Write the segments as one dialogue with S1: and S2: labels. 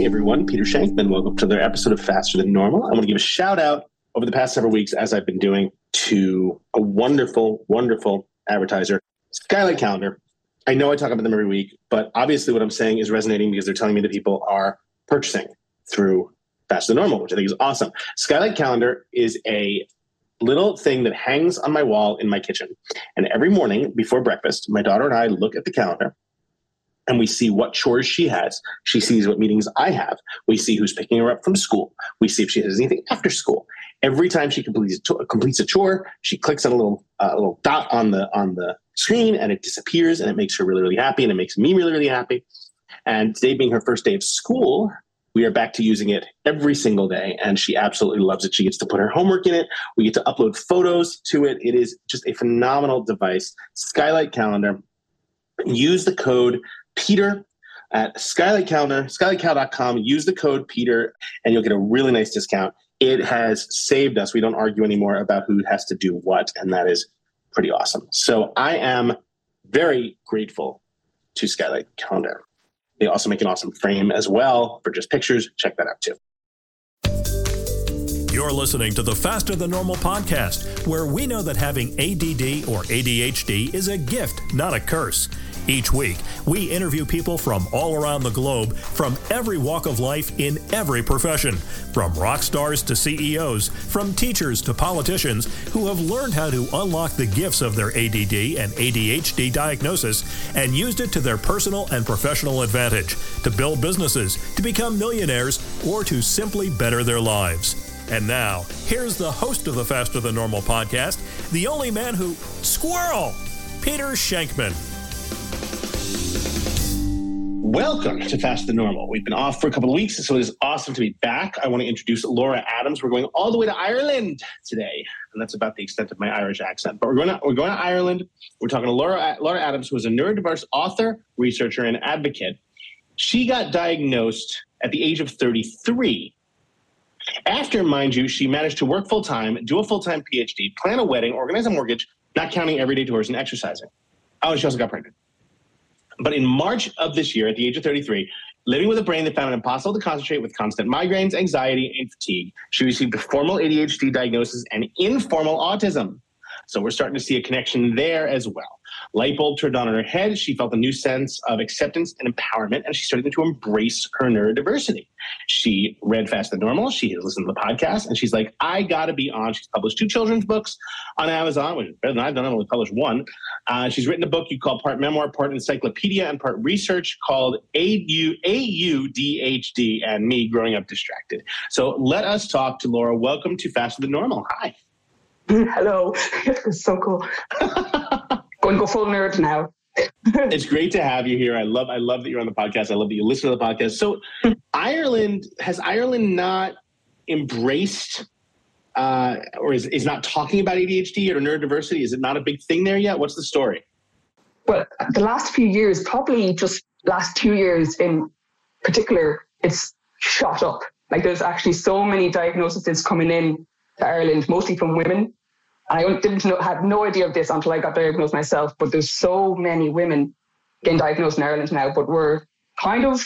S1: Hey everyone, Peter Shankman. Welcome to another episode of Faster Than Normal. I want to give a shout out over the past several weeks, as I've been doing, to a wonderful, wonderful advertiser, Skylight Calendar. I know I talk about them every week, but obviously what I'm saying is resonating because they're telling me that people are purchasing through Faster Than Normal, which I think is awesome. Skylight Calendar is a little thing that hangs on my wall in my kitchen. And every morning before breakfast, my daughter and I look at the calendar and we see what chores she has. She sees what meetings I have. We see who's picking her up from school. We see if she has anything after school. Every time she completes a, completes a chore, she clicks on a little uh, little dot on the on the screen, and it disappears, and it makes her really really happy, and it makes me really really happy. And today being her first day of school, we are back to using it every single day, and she absolutely loves it. She gets to put her homework in it. We get to upload photos to it. It is just a phenomenal device. Skylight Calendar. Use the code Peter at Skylight Calendar, skylightcal.com. Use the code Peter and you'll get a really nice discount. It has saved us. We don't argue anymore about who has to do what, and that is pretty awesome. So I am very grateful to Skylight Calendar. They also make an awesome frame as well for just pictures. Check that out too.
S2: You're listening to the Faster Than Normal podcast, where we know that having ADD or ADHD is a gift, not a curse. Each week, we interview people from all around the globe, from every walk of life in every profession, from rock stars to CEOs, from teachers to politicians who have learned how to unlock the gifts of their ADD and ADHD diagnosis and used it to their personal and professional advantage to build businesses, to become millionaires, or to simply better their lives. And now, here's the host of the Faster Than Normal podcast, the only man who squirrel, Peter Shankman.
S1: Welcome to Faster Than Normal. We've been off for a couple of weeks, so it is awesome to be back. I want to introduce Laura Adams. We're going all the way to Ireland today, and that's about the extent of my Irish accent. But we're going to, we're going to Ireland. We're talking to Laura, Laura Adams, who is a neurodiverse author, researcher, and advocate. She got diagnosed at the age of 33. After, mind you, she managed to work full time, do a full time PhD, plan a wedding, organize a mortgage, not counting everyday tours and exercising. Oh, she also got pregnant. But in March of this year, at the age of 33, living with a brain that found it impossible to concentrate with constant migraines, anxiety, and fatigue, she received a formal ADHD diagnosis and informal autism. So we're starting to see a connection there as well. Light bulb turned on in her head. She felt a new sense of acceptance and empowerment, and she started to embrace her neurodiversity. She read Faster Than Normal. She listened to the podcast, and she's like, I got to be on. She's published two children's books on Amazon, which is better than I've done. I've only published one. Uh, she's written a book you call part memoir, part encyclopedia, and part research called AU, AUDHD and Me Growing Up Distracted. So let us talk to Laura. Welcome to Faster Than Normal. Hi.
S3: Hello. It's so cool. Going to go full nerd now.
S1: it's great to have you here. I love I love that you're on the podcast. I love that you listen to the podcast. So Ireland has Ireland not embraced uh, or is, is not talking about ADHD or neurodiversity? Is it not a big thing there yet? What's the story?
S3: Well, the last few years, probably just last two years in particular, it's shot up. Like there's actually so many diagnoses coming in to Ireland, mostly from women I didn't know, had no idea of this until I got diagnosed myself. But there's so many women getting diagnosed in Ireland now. But we're kind of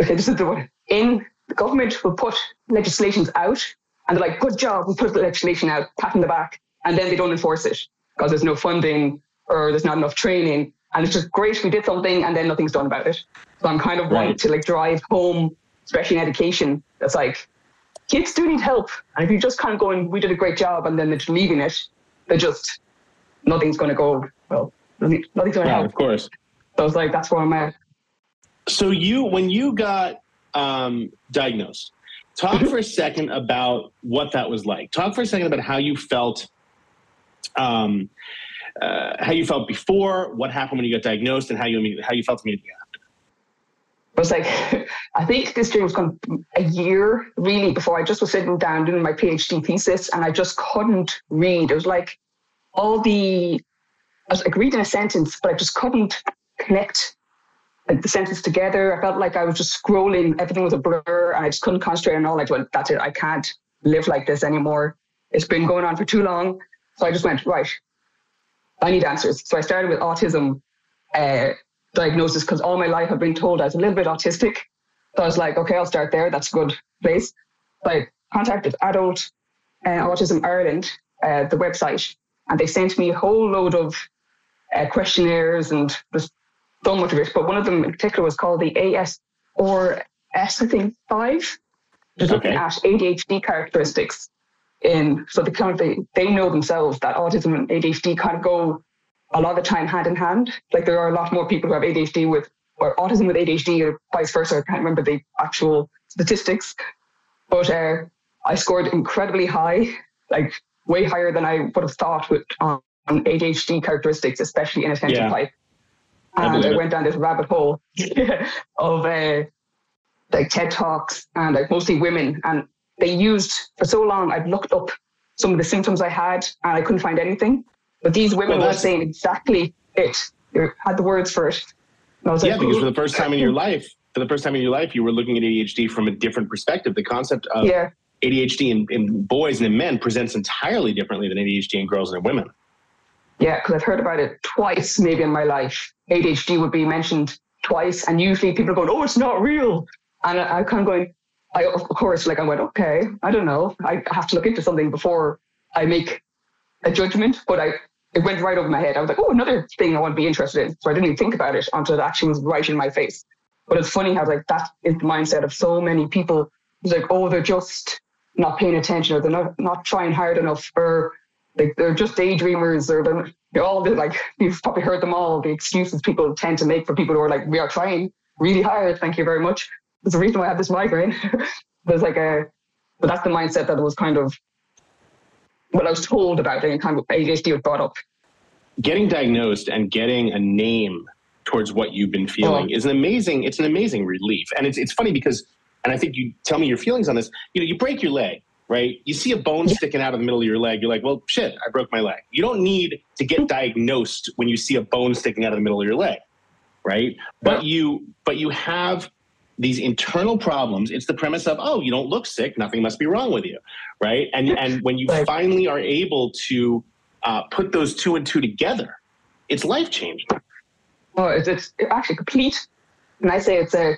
S3: okay. This is the one in the government will put legislations out, and they're like, "Good job, we put the legislation out, pat on the back," and then they don't enforce it because there's no funding or there's not enough training. And it's just great we did something, and then nothing's done about it. So I'm kind of right. wanting to like drive home, especially in education. That's like kids do need help. And if you just kind of going, we did a great job, and then they're leaving it, they're just, nothing's going to go, well, nothing's going to yeah, help.
S1: Of course.
S3: So I was like, that's where I'm at.
S1: So you, when you got um, diagnosed, talk for a second about what that was like. Talk for a second about how you felt um, uh, how you felt before, what happened when you got diagnosed, and how you how you felt immediately.
S3: I was like, I think this journey was going a year really before I just was sitting down doing my PhD thesis, and I just couldn't read. It was like all the I was like reading a sentence, but I just couldn't connect the sentence together. I felt like I was just scrolling. Everything was a blur, and I just couldn't concentrate on all. Like, well, that's it. I can't live like this anymore. It's been going on for too long. So I just went right. I need answers. So I started with autism uh, diagnosis because all my life I've been told I was a little bit autistic. So I was like, okay, I'll start there. That's a good place. So I contacted Adult uh, Autism Ireland, uh, the website, and they sent me a whole load of uh, questionnaires and just so much of it. But one of them in particular was called the AS or S, I think, five, just okay. looking at ADHD characteristics. In so the kind of they, they know themselves that autism and ADHD kind of go a lot of the time hand in hand. Like there are a lot more people who have ADHD with or autism with ADHD or vice versa. I can't remember the actual statistics, but uh, I scored incredibly high, like way higher than I would have thought with um, ADHD characteristics, especially in attention yeah. type. And I, I went down this rabbit hole of uh, like TED Talks and like mostly women. And they used, for so long, I'd looked up some of the symptoms I had and I couldn't find anything. But these women well, were saying exactly it. They had the words for it.
S1: yeah, like, because for the first time in your life, for the first time in your life, you were looking at ADHD from a different perspective. The concept of yeah. ADHD in, in boys and in men presents entirely differently than ADHD in girls and in women.
S3: Yeah, because I've heard about it twice maybe in my life. ADHD would be mentioned twice, and usually people are going, "Oh, it's not real," and I, am kind of going, I of course like I went, "Okay, I don't know. I have to look into something before I make a judgment." But I it went right over my head. I was like, "Oh, another thing I want to be interested in," so I didn't even think about it until it actually was right in my face. But it's funny how like that is the mindset of so many people. It's like, "Oh, they're just not paying attention, or they're not not trying hard enough, or like they're just daydreamers or they're, all the, like you've probably heard them all the excuses people tend to make for people who are like we are trying really hard thank you very much there's a reason why i have this migraine there's like a but that's the mindset that was kind of what i was told about and kind of adhd was brought up
S1: getting diagnosed and getting a name towards what you've been feeling oh. is an amazing it's an amazing relief and it's, it's funny because and i think you tell me your feelings on this you know you break your leg right? You see a bone sticking out of the middle of your leg, you're like, well, shit, I broke my leg. You don't need to get mm-hmm. diagnosed when you see a bone sticking out of the middle of your leg, right? But you but you have these internal problems. It's the premise of, oh, you don't look sick, nothing must be wrong with you, right? And and when you finally are able to uh, put those two and two together, it's life changing.
S3: Oh, it's, it's actually complete. And I say it's a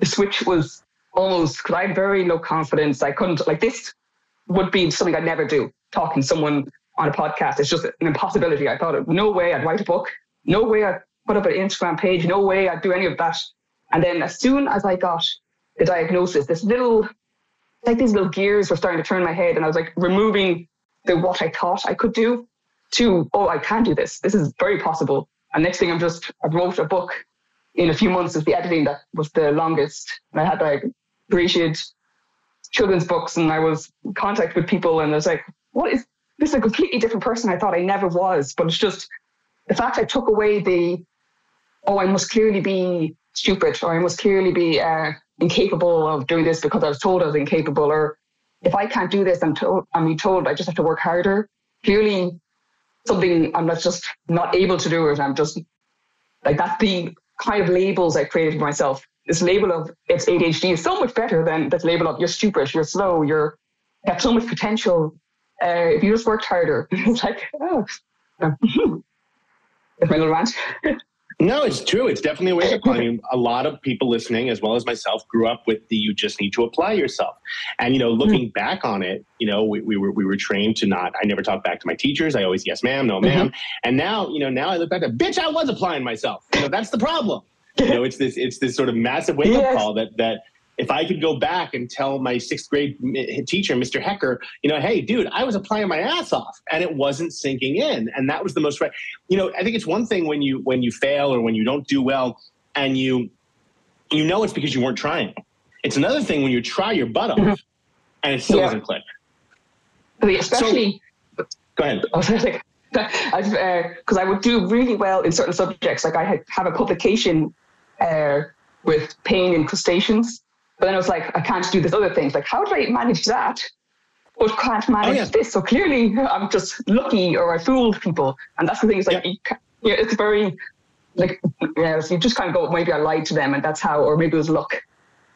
S3: the switch was almost because I had very low confidence. I couldn't like this would be something I'd never do. Talking to someone on a podcast, it's just an impossibility. I thought, no way I'd write a book. No way I'd put up an Instagram page. No way I'd do any of that. And then as soon as I got the diagnosis, this little, like these little gears were starting to turn in my head. And I was like removing the what I thought I could do to, oh, I can do this. This is very possible. And next thing I'm just, I wrote a book in a few months of the editing that was the longest. And I had like created children's books and I was in contact with people and I was like, what is this is a completely different person I thought I never was. But it's just the fact I took away the, oh, I must clearly be stupid or I must clearly be uh, incapable of doing this because I was told I was incapable or if I can't do this, I'm told I'm told I just have to work harder. Clearly something I'm not just not able to do it. I'm just like that's the kind of labels I created for myself this label of it's ADHD is so much better than this label of you're stupid, you're slow, you're you have so much potential. Uh, if you just worked harder, it's like, oh, that's my little rant.
S1: no, it's true. It's definitely a way to I mean, a lot of people listening, as well as myself, grew up with the you just need to apply yourself. And you know, looking mm-hmm. back on it, you know, we, we were we were trained to not. I never talk back to my teachers. I always yes, ma'am, no, madam mm-hmm. And now, you know, now I look back at bitch. I was applying myself. You know, that's the problem you know, it's this it's this sort of massive wake up yes. call that that if I could go back and tell my sixth grade teacher, Mr. Hecker, you know, hey, dude, I was applying my ass off and it wasn't sinking in, and that was the most right. You know, I think it's one thing when you when you fail or when you don't do well, and you you know it's because you weren't trying. It's another thing when you try your butt off mm-hmm. and it still yeah. doesn't click.
S3: Especially,
S1: so, go ahead.
S3: I was like, because uh, I would do really well in certain subjects. Like I had, have a publication uh, with pain in crustaceans, but then I was like, I can't do this other things. Like, how do I manage that? But can't manage oh, yeah. this. So clearly, I'm just lucky, or I fooled people. And that's the thing. Is like, yeah. you, it's very like, yeah. So you just kind of go, maybe I lied to them, and that's how, or maybe it was luck.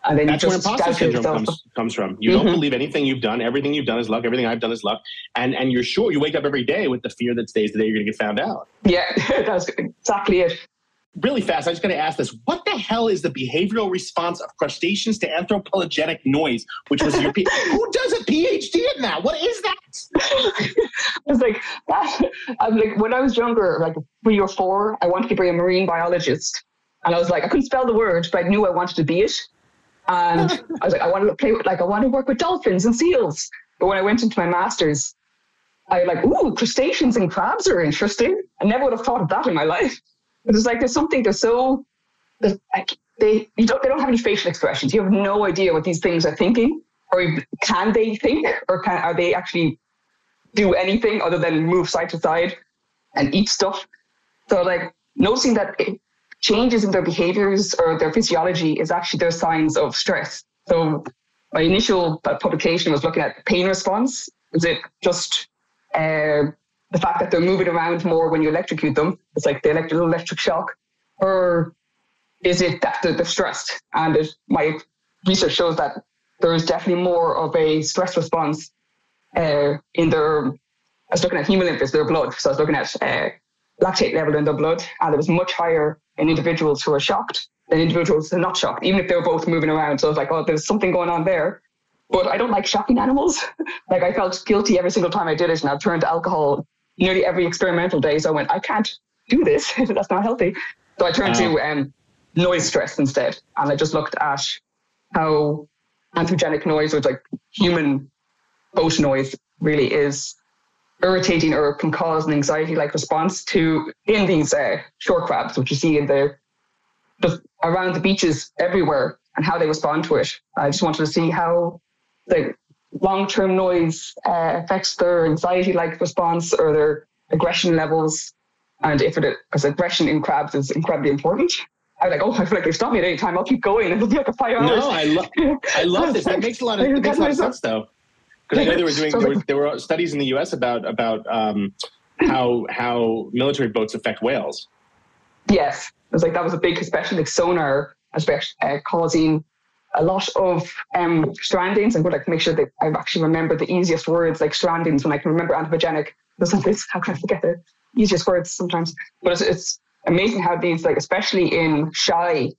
S1: And then That's where imposter syndrome comes, comes from. You mm-hmm. don't believe anything you've done. Everything you've done is luck. Everything I've done is luck. And and you're sure you wake up every day with the fear that stays the day you're going to get found out.
S3: Yeah, that's exactly it.
S1: Really fast, I just got to ask this: What the hell is the behavioral response of crustaceans to anthropogenic noise? Which was your P- who does a PhD in that? What is that?
S3: I was like, that, I'm like when I was younger, like three or four, I wanted to be a marine biologist, and I was like, I couldn't spell the word, but I knew I wanted to be it. And I was like, I want to play with, like, I want to work with dolphins and seals. But when I went into my master's, I like, ooh, crustaceans and crabs are interesting. I never would have thought of that in my life. It was like, there's something, they're so, like, they, you don't, they don't have any facial expressions. You have no idea what these things are thinking, or can they think, or can, are they actually do anything other than move side to side and eat stuff? So, like, noticing that changes in their behaviors or their physiology is actually their signs of stress. So my initial publication was looking at pain response. Is it just uh, the fact that they're moving around more when you electrocute them? It's like the electric, electric shock. Or is it that they're, stressed? And it, my research shows that there is definitely more of a stress response uh, in their, I was looking at hemolymph, their blood. So I was looking at uh, lactate level in their blood, and it was much higher in individuals who are shocked than individuals who are not shocked, even if they're both moving around. So it's like, oh, there's something going on there. But I don't like shocking animals. like I felt guilty every single time I did it, and I turned to alcohol nearly every experimental day. So I went, I can't do this. That's not healthy. So I turned to um, noise stress instead, and I just looked at how anthropogenic noise, or like human boat noise, really is irritating or can cause an anxiety-like response to in these uh, shore crabs, which you see in the just around the beaches everywhere, and how they respond to it. I just wanted to see how the long-term noise uh, affects their anxiety-like response or their aggression levels, and if it because aggression in crabs is incredibly important. I'm like, oh, I feel like they stop me at any time. I'll keep going. It'll be like a five hours.
S1: No, I love, I love this. That makes a lot of, makes a lot of sense, though. Because I know they were doing there were, there were, studies in the U.S. about about um, how how military boats affect whales.
S3: Yes, it was like that was a big, especially like sonar, especially uh, causing a lot of um, strandings. I would like to make sure that I actually remember the easiest words like strandings when I can remember anthropogenic. This, how can I forget the easiest words sometimes? But it's, it's amazing how these like, especially in shy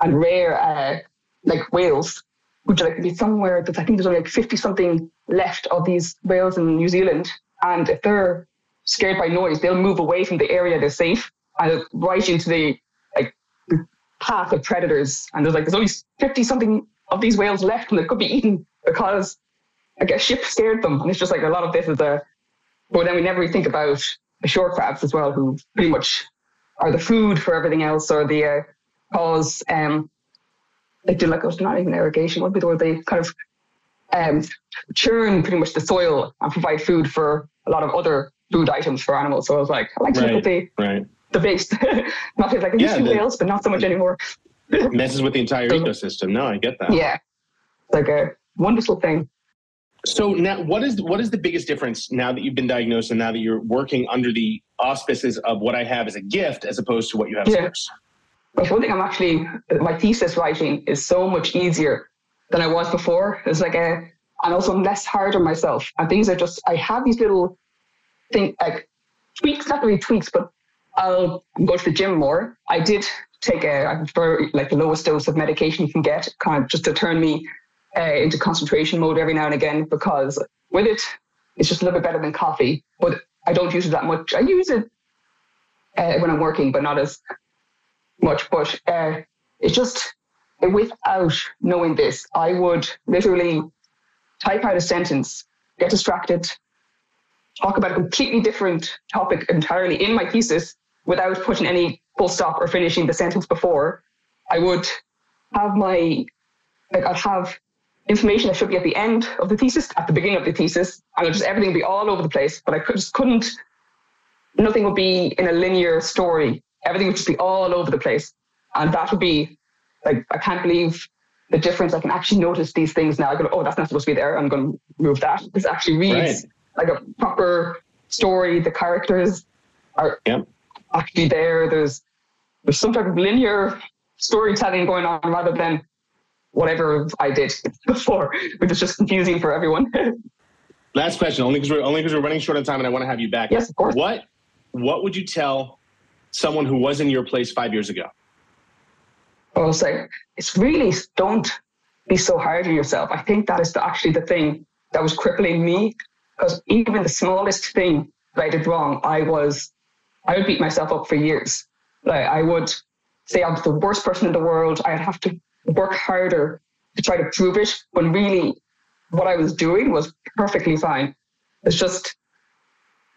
S3: and rare uh, like whales, which like be somewhere that I think there's only like 50 something left of these whales in New Zealand. And if they're scared by noise, they'll move away from the area they're safe and right into the path of predators. And there's like there's only 50 something of these whales left and they could be eaten because like a ship scared them. And it's just like a lot of this is a but then we never really think about the shore crabs as well, who pretty much are the food for everything else or the uh, cause um they do like it's not even irrigation, what would be the word they kind of um, churn pretty much the soil and provide food for a lot of other food items for animals. So I was like, I like to right, look at the right. The base. not like yeah, the, whales, but not so much anymore.
S1: messes with the entire so, ecosystem. No, I get that.
S3: Yeah. Like a wonderful thing.
S1: So now what is what is the biggest difference now that you've been diagnosed and now that you're working under the auspices of what I have as a gift as opposed to what you have yeah.
S3: But one thing I'm actually my thesis writing is so much easier than I was before. It's like a, and also I'm less hard on myself. And things are just, I have these little thing like tweaks, not really tweaks, but I'll go to the gym more. I did take a, prefer like the lowest dose of medication you can get, kind of just to turn me uh, into concentration mode every now and again, because with it, it's just a little bit better than coffee, but I don't use it that much. I use it uh, when I'm working, but not as much. But uh, it's just without knowing this, I would literally type out a sentence, get distracted, talk about a completely different topic entirely in my thesis without putting any full stop or finishing the sentence before. I would have my, like, I'd have information that should be at the end of the thesis, at the beginning of the thesis, and just everything would be all over the place. But I could, just couldn't nothing would be in a linear story. Everything would just be all over the place. And that would be like, I can't believe the difference. I can actually notice these things now. I go, oh, that's not supposed to be there. I'm going to move that. This actually reads right. like a proper story. The characters are yep. Actually there. There's there's some type of linear storytelling going on rather than whatever I did before, which is just confusing for everyone.
S1: Last question, only because we're only because we're running short on time, and I want to have you back.
S3: Yes, of course.
S1: What What would you tell someone who was in your place five years ago?
S3: I'll say it's really don't be so hard on yourself. I think that is the, actually the thing that was crippling me because even the smallest thing that I did wrong, I was I would beat myself up for years. Like I would say I'm the worst person in the world. I'd have to work harder to try to prove it when really what I was doing was perfectly fine. It's just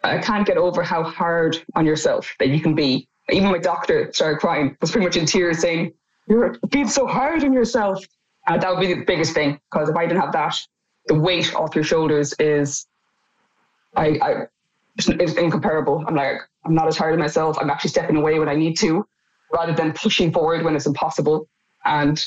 S3: I can't get over how hard on yourself that you can be. Even my doctor started crying, was pretty much in tears saying, You're being so hard on yourself. And that would be the biggest thing. Because if I didn't have that, the weight off your shoulders is I, I it's incomparable. I'm like, I'm not as hard on myself. I'm actually stepping away when I need to, rather than pushing forward when it's impossible. And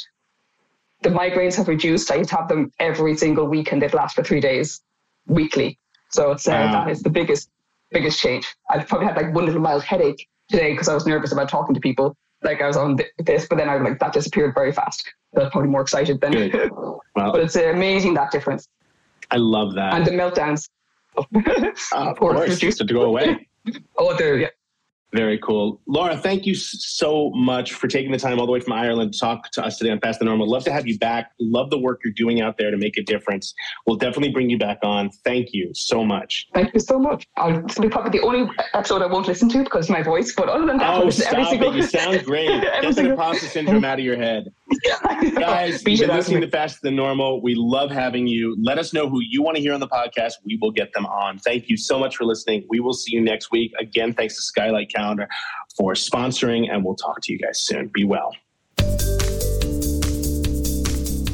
S3: the migraines have reduced. I used to have them every single week and they'd last for three days weekly. So it's uh, wow. that is the biggest biggest change. I've probably had like one little mild headache today because I was nervous about talking to people. Like I was on this, but then I was like that disappeared very fast. I was probably more excited than. Well, but it's amazing that difference.
S1: I love that.
S3: And the meltdowns,
S1: uh, of course, reduced. to go away.
S3: oh, there, yeah.
S1: Very cool. Laura, thank you so much for taking the time all the way from Ireland to talk to us today on Faster Than Normal. Love to have you back. Love the work you're doing out there to make a difference. We'll definitely bring you back on. Thank you so much.
S3: Thank you so much. I'll, this will be probably the only episode I won't listen to because of my voice, but other than that,
S1: oh, stop every single... it. You sound great. Get the imposter syndrome out of your head. Guys, you've been listening to Faster Than Normal. We love having you. Let us know who you want to hear on the podcast. We will get them on. Thank you so much for listening. We will see you next week. Again, thanks to Skylight Calendar for sponsoring, and we'll talk to you guys soon. Be well.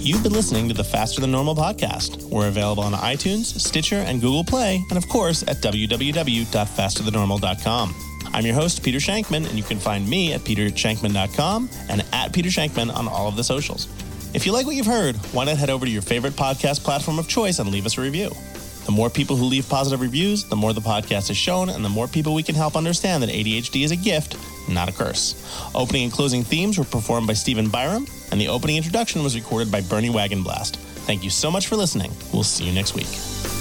S4: You've been listening to the Faster Than Normal podcast. We're available on iTunes, Stitcher, and Google Play, and of course at www.fasterthannormal.com. I'm your host, Peter Shankman, and you can find me at petershankman.com and at Peter Shankman on all of the socials. If you like what you've heard, why not head over to your favorite podcast platform of choice and leave us a review? The more people who leave positive reviews, the more the podcast is shown, and the more people we can help understand that ADHD is a gift, not a curse. Opening and closing themes were performed by Stephen Byram, and the opening introduction was recorded by Bernie Wagenblast. Thank you so much for listening. We'll see you next week.